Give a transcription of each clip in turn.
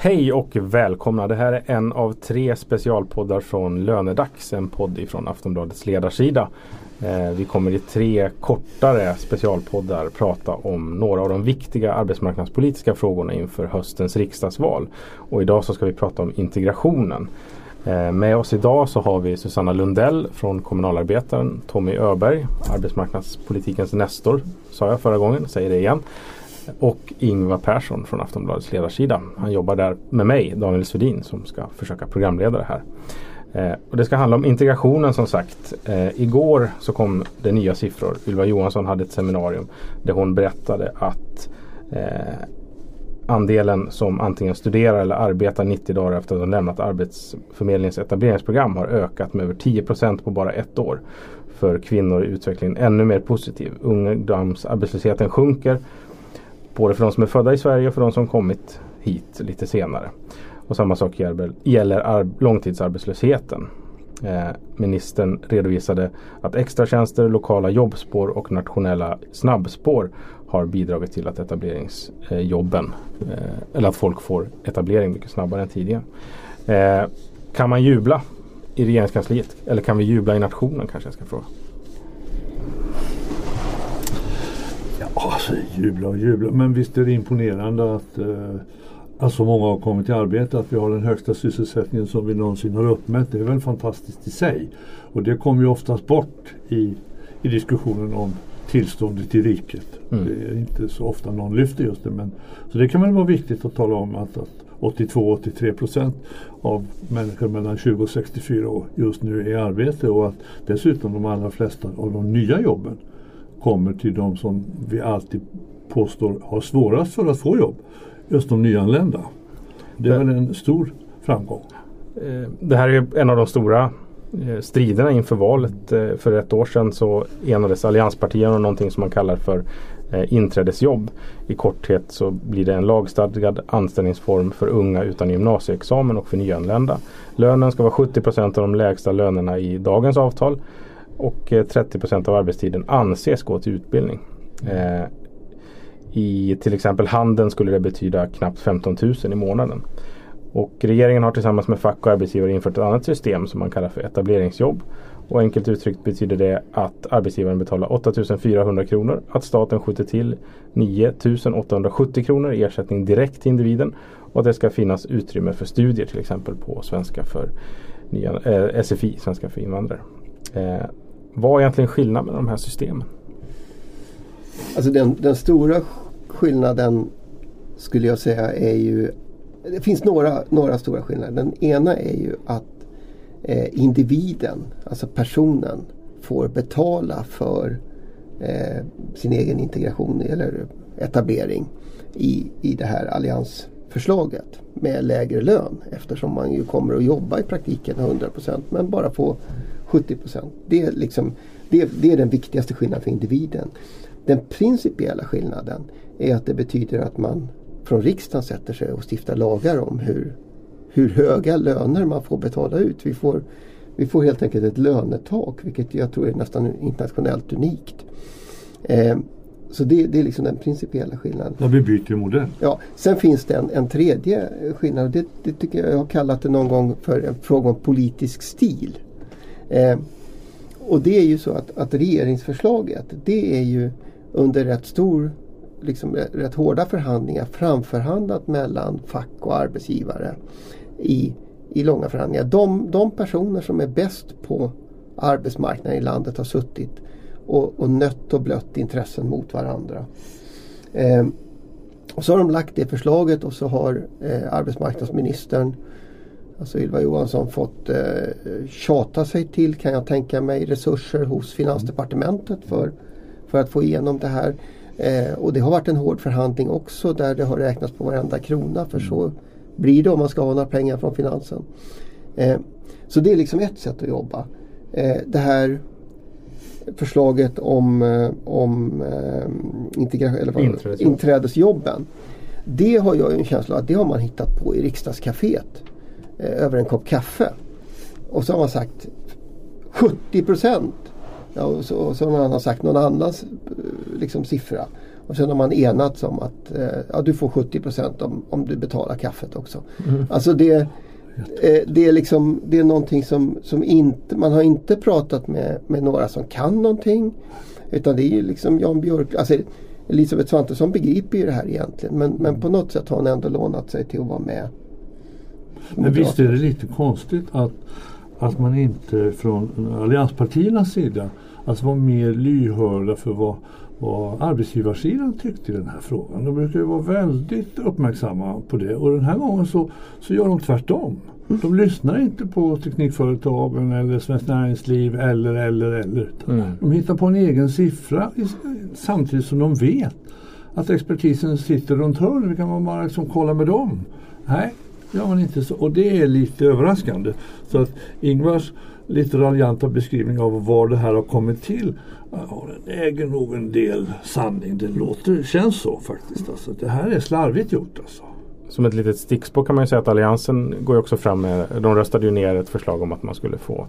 Hej och välkomna! Det här är en av tre specialpoddar från Lönedags, en podd ifrån Aftonbladets ledarsida. Eh, vi kommer i tre kortare specialpoddar prata om några av de viktiga arbetsmarknadspolitiska frågorna inför höstens riksdagsval. Och idag så ska vi prata om integrationen. Eh, med oss idag så har vi Susanna Lundell från Kommunalarbetaren, Tommy Öberg, arbetsmarknadspolitikens nestor, sa jag förra gången, säger det igen. Och Ingvar Persson från Aftonbladets ledarsida. Han jobbar där med mig, Daniel Svedin, som ska försöka programleda det här. Eh, och det ska handla om integrationen som sagt. Eh, igår så kom det nya siffror. Ylva Johansson hade ett seminarium där hon berättade att eh, andelen som antingen studerar eller arbetar 90 dagar efter att de lämnat Arbetsförmedlingens etableringsprogram har ökat med över 10% på bara ett år. För kvinnor är utvecklingen ännu mer positiv. Ungdomsarbetslösheten sjunker både för de som är födda i Sverige och för de som kommit hit lite senare. Och samma sak gäller långtidsarbetslösheten. Eh, ministern redovisade att extratjänster, lokala jobbspår och nationella snabbspår har bidragit till att etableringsjobben, eh, eh, eller att folk får etablering mycket snabbare än tidigare. Eh, kan man jubla i regeringskansliet? Eller kan vi jubla i nationen kanske jag ska fråga? Ja, alltså jubla och jubla. Men visst är det imponerande att, eh, att så många har kommit i arbete. Att vi har den högsta sysselsättningen som vi någonsin har uppmätt. Det är väl fantastiskt i sig. Och det kommer ju oftast bort i, i diskussionen om tillståndet i riket. Mm. Det är inte så ofta någon lyfter just det. Men, så det kan väl vara viktigt att tala om att, att 82-83 procent av människor mellan 20 och 64 år just nu är i arbete och att dessutom de allra flesta av de nya jobben kommer till de som vi alltid påstår har svårast för att få jobb. Just de nyanlända. Det är väl en stor framgång. Eh, det här är en av de stora eh, striderna inför valet. Eh, för ett år sedan så enades allianspartierna om någonting som man kallar för inträdesjobb. I korthet så blir det en lagstadgad anställningsform för unga utan gymnasieexamen och för nyanlända. Lönen ska vara 70 procent av de lägsta lönerna i dagens avtal och eh, 30 procent av arbetstiden anses gå till utbildning. Eh, I till exempel handeln skulle det betyda knappt 15 000 i månaden. Och regeringen har tillsammans med fack och arbetsgivare infört ett annat system som man kallar för etableringsjobb. Och enkelt uttryckt betyder det att arbetsgivaren betalar 8 400 kronor, att staten skjuter till 9 870 kronor i ersättning direkt till individen och att det ska finnas utrymme för studier till exempel på svenska för nya, eh, SFI, svenska för invandrare. Eh, vad är egentligen skillnaden med de här systemen? Alltså den, den stora skillnaden skulle jag säga är ju det finns några, några stora skillnader. Den ena är ju att eh, individen, alltså personen, får betala för eh, sin egen integration eller etablering i, i det här alliansförslaget med lägre lön eftersom man ju kommer att jobba i praktiken 100% men bara få 70 procent. Det, är liksom, det, det är den viktigaste skillnaden för individen. Den principiella skillnaden är att det betyder att man från riksdagen sätter sig och stiftar lagar om hur, hur höga löner man får betala ut. Vi får, vi får helt enkelt ett lönetak vilket jag tror är nästan internationellt unikt. Eh, så det, det, är liksom den principiella skillnaden. Ja, vi byter modell. Ja, sen finns det en, en tredje skillnad. Det, det tycker jag, jag har kallat det någon gång för en fråga om politisk stil. Eh, och det är ju så att, att regeringsförslaget det är ju under rätt stor liksom eh, rätt hårda förhandlingar framförhandlat mellan fack och arbetsgivare i, i långa förhandlingar. De, de personer som är bäst på arbetsmarknaden i landet har suttit och, och nött och blött intressen mot varandra. Eh, och så har de lagt det förslaget och så har eh, arbetsmarknadsministern Alltså Ylva Johansson fått eh, tjata sig till kan jag tänka mig resurser hos Finansdepartementet för, för att få igenom det här. Eh, och det har varit en hård förhandling också där det har räknats på varenda krona för så blir det om man ska ha några pengar från finansen. Eh, så det är liksom ett sätt att jobba. Eh, det här förslaget om, eh, om eh, eller vad, inträdesjobben. Det har jag en känsla av att det har man hittat på i riksdagscaféet. Eh, över en kopp kaffe. Och så har man sagt 70 procent. Ja, och så, så har man sagt någon annan eh, liksom, siffra. Och sen har man enats om att eh, ja, du får 70 procent om, om du betalar kaffet också. Mm. Alltså det, eh, det är liksom det är någonting som, som inte, man har inte pratat med, med några som kan någonting. Utan det är ju liksom Jan Björk, alltså Elisabeth Svantesson begriper ju det här egentligen men, men på något sätt har hon ändå lånat sig till att vara med. Men visst är det lite konstigt att, att man inte från allianspartiernas sida alltså var mer lyhörda för vad, vad arbetsgivarsidan tyckte i den här frågan. De brukar ju vara väldigt uppmärksamma på det och den här gången så, så gör de tvärtom. De lyssnar inte på Teknikföretagen eller Svenskt Näringsliv eller eller eller. Mm. De hittar på en egen siffra i- samtidigt som de vet att expertisen sitter runt hörnet. Kan man bara liksom kolla med dem? Nej, det gör man inte så. Och det är lite överraskande. Så att Ingvars lite raljanta beskrivning av var det här har kommit till ja, den äger nog en del sanning. Det låter, känns så faktiskt. Alltså, det här är slarvigt gjort alltså. Som ett litet stickspår kan man ju säga att Alliansen går ju också fram med, de röstade ju ner ett förslag om att man skulle få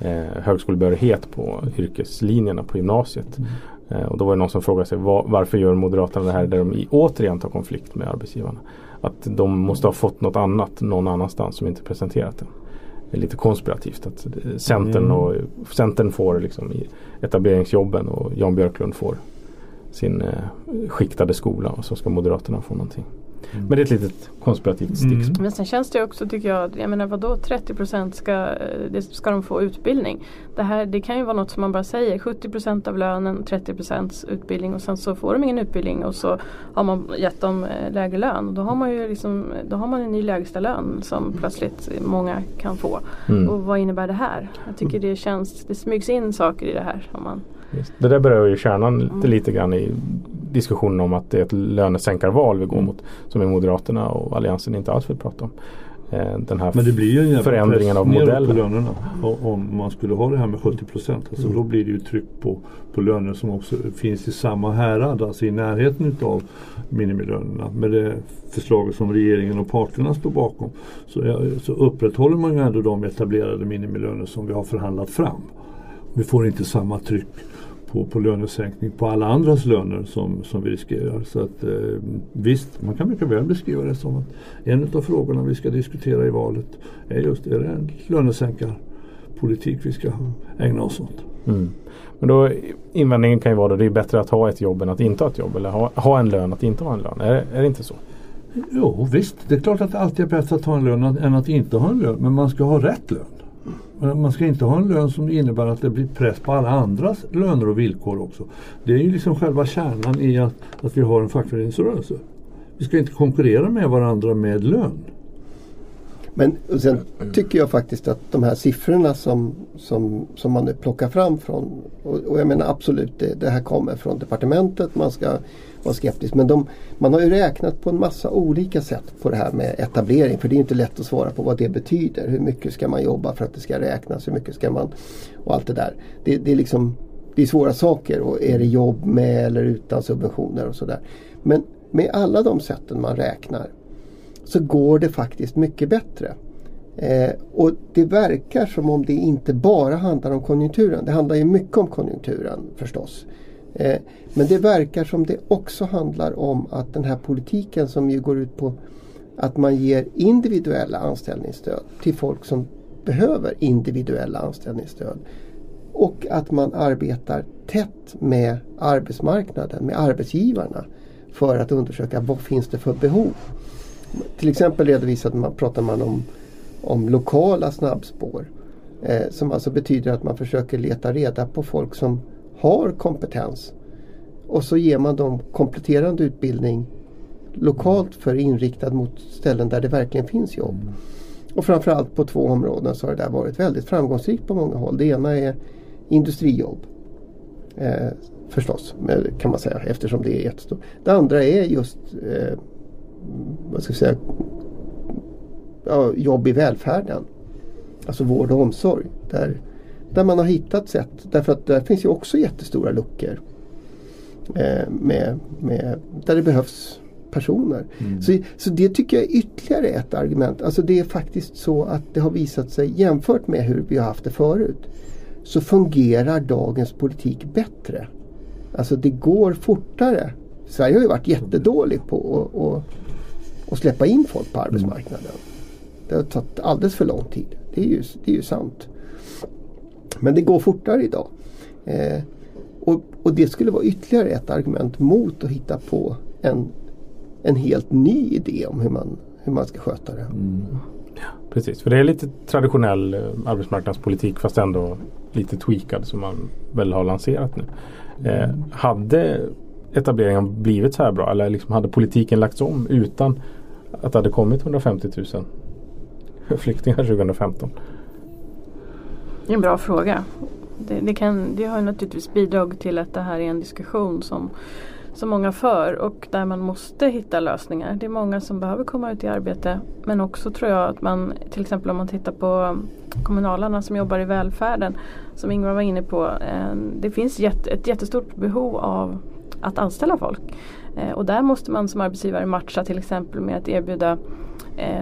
eh, högskolebehörighet på yrkeslinjerna på gymnasiet. Eh, och då var det någon som frågade sig var, varför gör Moderaterna det här där de i, återigen tar konflikt med arbetsgivarna. Att de måste ha fått något annat någon annanstans som inte presenterat det. Det är lite konspirativt att eh, Centern, Mm. och, Centern får liksom etableringsjobben och Jan Björklund får sin eh, skiktade skola och så ska Moderaterna få någonting. Men det är ett litet konspirativt Mm. stickspår. Men sen känns det också tycker jag, jag menar vadå 30% ska, eh, det ska de få utbildning. Det, här, det kan ju vara något som man bara säger 70% av lönen, 30% utbildning och sen så får de ingen utbildning och så har man gett dem eh, lägre lön. Då har man ju liksom, då har man en ny lägsta lön som plötsligt många kan få. Mm. Och vad innebär det här? Jag tycker det känns, det smygs in saker i det här. Om man, Just. Det där berör ju kärnan lite, Mm. lite grann i diskussionen om att det är ett lönesänkarval vi går mot. Som är Moderaterna och Alliansen inte alls vill prata om. Eh, den här Men det blir ju en förändringen av modellen. på lönerna. Om man skulle ha det här med 70 procent. Alltså Mm. Då blir det ju tryck på, på löner som också finns i samma härad. Alltså i närheten utav minimilönerna. Med det förslaget som regeringen och parterna står bakom. Så, så upprätthåller man ju ändå de etablerade minimilöner som vi har förhandlat fram. Vi får inte samma tryck på, på lönesänkning på alla andras löner som, som vi riskerar. Så att, eh, visst, man kan mycket väl beskriva det som att en av frågorna vi ska diskutera i valet är just är det en lönesänkarpolitik vi ska ägna oss åt. Mm. Men då invändningen kan ju vara att det är bättre att ha ett jobb än att inte ha ett jobb. Eller ha, ha en lön att inte ha en lön. Är, är det inte så? Jo visst, det är klart att det alltid är bättre att ha en lön än att inte ha en lön. Men man ska ha rätt lön. Men Man ska inte ha en lön som innebär att det blir press på alla andras löner och villkor också. Det är ju liksom själva kärnan i att, att vi har en fackföreningsrörelse. Vi ska inte konkurrera med varandra med lön. Men sen tycker jag faktiskt att de här siffrorna som, som, som man nu plockar fram från och, och jag menar absolut det, det här kommer från departementet. Man ska vara skeptisk. Men de, man har ju räknat på en massa olika sätt på det här med etablering. För det är inte lätt att svara på vad det betyder. Hur mycket ska man jobba för att det ska räknas? Hur mycket ska man och allt det där. Det, det är liksom det är svåra saker och är det jobb med eller utan subventioner och sådär. Men med alla de sätten man räknar så går det faktiskt mycket bättre. Eh, och det verkar som om det inte bara handlar om konjunkturen. Det handlar ju mycket om konjunkturen förstås. Eh, men det verkar som det också handlar om att den här politiken som ju går ut på att man ger individuella anställningsstöd till folk som behöver individuella anställningsstöd. Och att man arbetar tätt med arbetsmarknaden, med arbetsgivarna för att undersöka vad finns det för behov. Till exempel redovisade man, pratar man om, om lokala snabbspår. Eh, som alltså betyder att man försöker leta reda på folk som har kompetens. Och så ger man dem kompletterande utbildning lokalt för inriktad mot ställen där det verkligen finns jobb. Och framförallt på två områden så har det där varit väldigt framgångsrikt på många håll. Det ena är industrijobb. Eh, förstås, kan man säga eftersom det är jättestort. Det andra är just eh, vad ska jag säga, ja, jobb i välfärden. Alltså vård och omsorg. Där, där man har hittat sätt. Därför att där finns ju också jättestora luckor. Eh, med, med, där det behövs personer. Så, så det tycker jag är ytterligare ett argument. Alltså det är faktiskt så att det har visat sig jämfört med hur vi har haft det förut. Så fungerar dagens politik bättre. Alltså det går fortare Sverige har ju varit jättedålig på att, att, att släppa in folk på arbetsmarknaden. Det har tagit alldeles för lång tid. Det är ju, det är ju sant. Men det går fortare idag. Eh, och, och, det skulle vara ytterligare ett argument mot att hitta på en, en helt ny idé om hur man, hur man ska sköta det. Mm. Precis, för det är lite traditionell eh, arbetsmarknadspolitik fast ändå lite tweakad som man väl har lanserat nu. Eh, hade etableringen blivit så här bra eller liksom hade politiken lagts om utan att det hade kommit 150 000 flyktingar 2015? Det är en bra fråga. Det, det, kan, det har naturligtvis bidragit till att det här är en diskussion som, som många för och där man måste hitta lösningar. Det är många som behöver komma ut i arbete men också tror jag att man till exempel om man tittar på kommunalarna som jobbar i välfärden som Ingvar var inne på. Eh, det finns ett jättestort behov av att anställa folk. Eh, och där måste man som arbetsgivare matcha till exempel med att erbjuda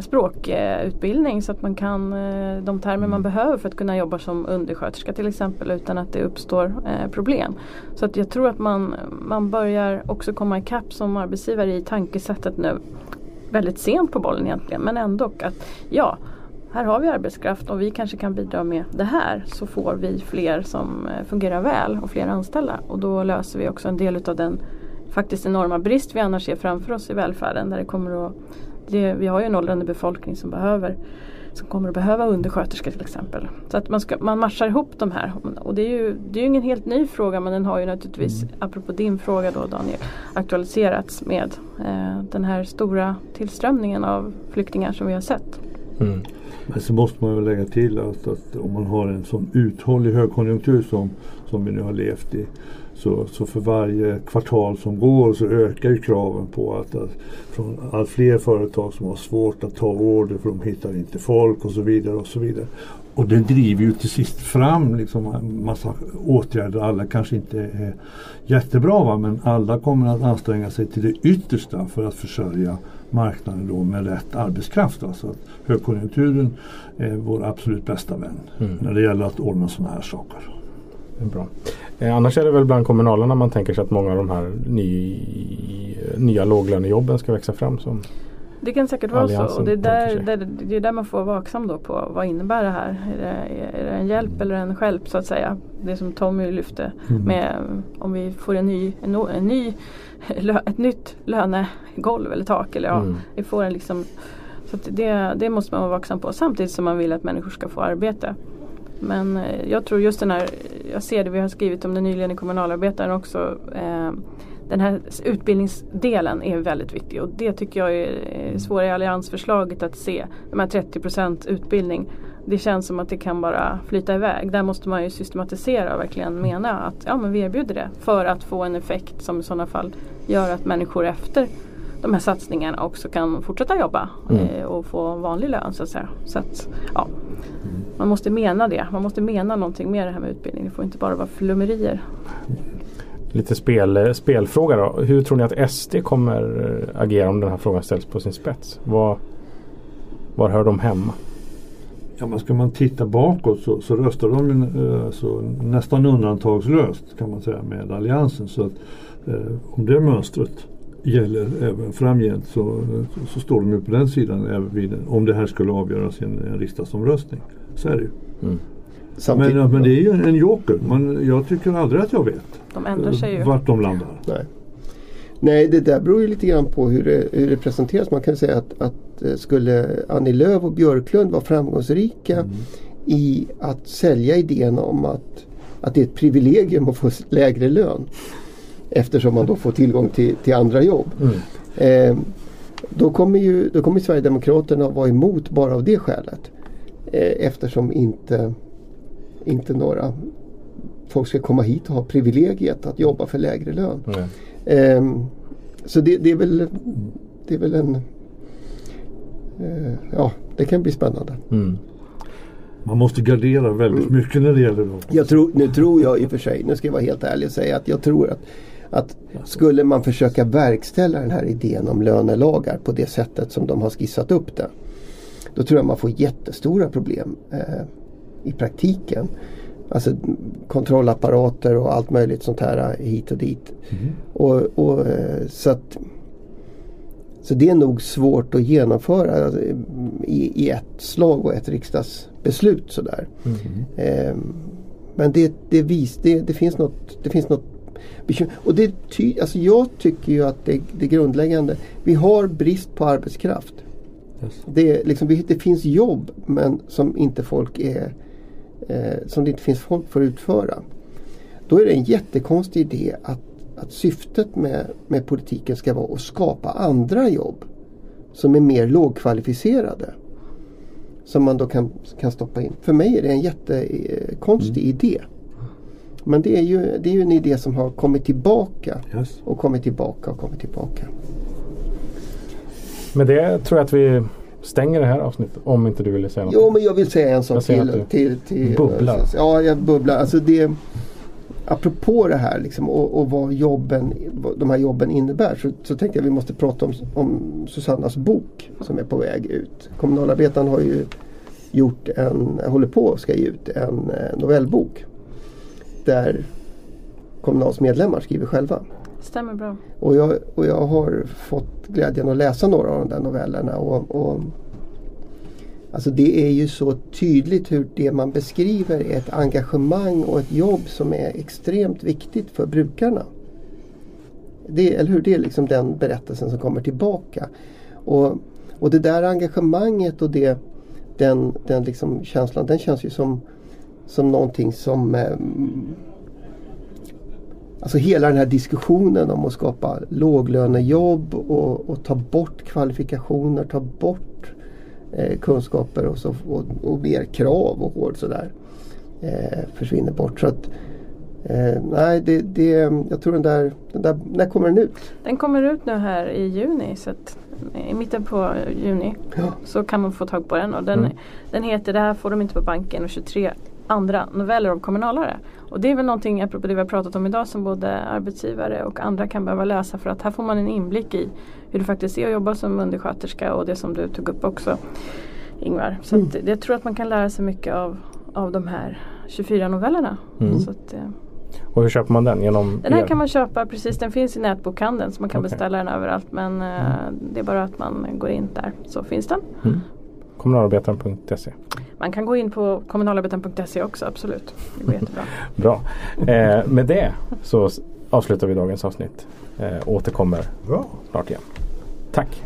språkutbildning så att man kan eh, de termer man behöver för att kunna jobba som undersköterska till exempel utan att det uppstår eh, problem. Så att jag tror att man, man börjar också komma ikapp som arbetsgivare i tankesättet nu väldigt sent på bollen egentligen men ändå att ja här har vi arbetskraft och vi kanske kan bidra med det här så får vi fler som eh, fungerar väl och fler anställda och då löser vi också en del av den faktiskt enorma brist vi annars ser framför oss i välfärden där det kommer att det, vi har ju en åldrande befolkning som behöver som kommer att behöva undersköterskor till exempel. Så att man, ska, man matchar ihop de här. Och det är ju det är ingen helt ny fråga men den har ju naturligtvis, mm. apropå din fråga då Daniel, aktualiserats med eh, den här stora tillströmningen av flyktingar som vi har sett. Mm. Men så måste man väl lägga till att, att om man har en sån uthållig högkonjunktur som, som vi nu har levt i så, så för varje kvartal som går så ökar ju kraven på att, att från allt fler företag som har svårt att ta order för de hittar inte folk och så vidare och så vidare. Och det driver ju till sist fram liksom en massa åtgärder. Alla kanske inte är jättebra va? men alla kommer att anstränga sig till det yttersta för att försörja marknaden då med rätt arbetskraft. Alltså att högkonjunkturen är vår absolut bästa vän mm. när det gäller att ordna sådana här saker. Bra. Eh, annars är det väl bland kommunalarna man tänker sig att många av de här ny, nya låglönejobben ska växa fram som det kan säkert vara så och det är, där, där, det är där man får vara vaksam då på vad innebär det här? Är det, är det en hjälp eller en hjälp så att säga? Det som Tommy lyfte mm. med om vi får en ny, en, en ny, ett nytt lönegolv eller tak. Eller ja, mm. vi får en liksom, så det, det måste man vara vaksam på samtidigt som man vill att människor ska få arbete. Men eh, jag tror just den här, jag ser det vi har skrivit om det nyligen i kommunalarbetaren också. Eh, den här utbildningsdelen är väldigt viktig och det tycker jag är svårare i alliansförslaget att se. De här 30% utbildning. Det känns som att det kan bara flyta iväg. Där måste man ju systematisera och verkligen mena att ja, men vi erbjuder det för att få en effekt som i sådana fall gör att människor efter de här satsningarna också kan fortsätta jobba mm. eh, och få vanlig lön så att säga. Så att, ja, man måste mena det. Man måste mena någonting med det här med utbildning. Det får inte bara vara flummerier. Lite spel, spelfråga då. Hur tror ni att SD kommer agera om den här frågan ställs på sin spets? Var, var hör de hemma? Ja, men ska man titta bakåt så, så röstar de eh, så nästan undantagslöst kan man säga med Alliansen. Så att, eh, om det mönstret gäller även framgent så, så står de ju på den sidan även vid, om det här skulle avgöras i en, en riksdagsomröstning. Så är det ju. Mm. Men, men, det är ju en joker. Man, jag tycker aldrig att jag vet de ändrar sig ju. vart de landar. Nej. Nej, det där beror ju lite grann på hur det, hur det presenteras. Man kan säga att, att eh, skulle Annie Lööf och Björklund vara framgångsrika mm. i att sälja idén om att, att det är ett privilegium att få lägre lön eftersom man då får tillgång till, till andra jobb. Mm. Eh, då kommer ju då kommer Sverigedemokraterna vara emot bara av det skälet. Eh, eftersom inte, inte några folk ska komma hit och ha privilegiet att jobba för lägre lön. Mm. Eh, så det, det, är väl, det är väl en eh, Ja, det kan bli spännande. Mm. Man måste gardera väldigt mycket när det gäller dem. Jag tror, nu tror jag i och för sig, nu ska jag vara helt ärlig och säga att jag tror att att skulle man försöka verkställa den här idén om lönelagar på det sättet som de har skissat upp det. Då tror jag man får jättestora problem eh, i praktiken. Alltså kontrollapparater och allt möjligt sånt här hit och dit. Mm. Och, och, eh, så, att, så det är nog svårt att genomföra alltså, i, i ett slag och ett riksdagsbeslut sådär. Mm. Eh, men det, det, vis, det, det, finns något, det finns något bekymmer. Och det ty, alltså jag tycker ju att det, det grundläggande, vi har brist på arbetskraft. Yes. Det, är liksom, det finns jobb men som inte folk är eh, som det inte finns folk för att utföra. Då är det en jättekonstig idé att, att syftet med, med politiken ska vara att skapa andra jobb som är mer lågkvalificerade. Som man då kan, kan stoppa in. För mig är det en jättekonstig mm. idé. Men det är, ju, det är ju en idé som har kommit tillbaka Yes. och kommit tillbaka och kommit tillbaka. Med det tror jag att vi stänger det här avsnittet. Om inte du ville säga något. Jo men jag vill säga en sak till. att till, till bubblar. Ja, jag bubblar. Alltså det, apropå det här liksom, och, och vad, jobben, vad de här jobben innebär så, så tänkte jag att vi måste prata om, om Susannas bok som är på väg ut. Kommunalarbetaren har ju gjort en, håller på att ska ge ut en eh, novellbok. Där Kommunals medlemmar skriver själva. Stämmer bra. Och jag, och jag har fått glädjen att läsa några av de där novellerna. Och, och, alltså det är ju så tydligt hur det man beskriver är ett engagemang och ett jobb som är extremt viktigt för brukarna. Det, eller hur? Det är liksom den berättelsen som kommer tillbaka. Och, och det där engagemanget och det, den, den liksom känslan den känns ju som, som någonting som eh, Alltså hela den här diskussionen om att skapa låglönejobb och, och ta bort kvalifikationer, ta bort eh, kunskaper och, så, och, och mer krav och hård sådär. Eh, försvinner bort. Så att, eh, nej, det, det, jag tror den där, den där, när kommer den ut? Den kommer ut nu här i juni. Så att, I mitten på juni Ja. så kan man få tag på den. Och den, Mm. den heter Det här får de inte på banken och 23 andra noveller om kommunalare. Och det är väl någonting apropå det vi har pratat om idag som både arbetsgivare och andra kan behöva läsa för att här får man en inblick i hur det faktiskt är att jobba som undersköterska och det som du tog upp också Ingvar. Så Mm. att, jag tror att man kan lära sig mycket av, av de här 24 novellerna. Mm. Så att, eh, Och hur köper man den? Genom den här er? kan man köpa precis, den finns i nätbokhandeln så man kan Okej. beställa den överallt men eh, det är bara att man går in där så finns den. Mm. Kommunalarbetaren.se Man kan gå in på kommunalarbetaren.se också, absolut. Det går jättebra. Bra. Eh, med det så avslutar vi dagens avsnitt. Eh, återkommer Bra. snart igen. Tack!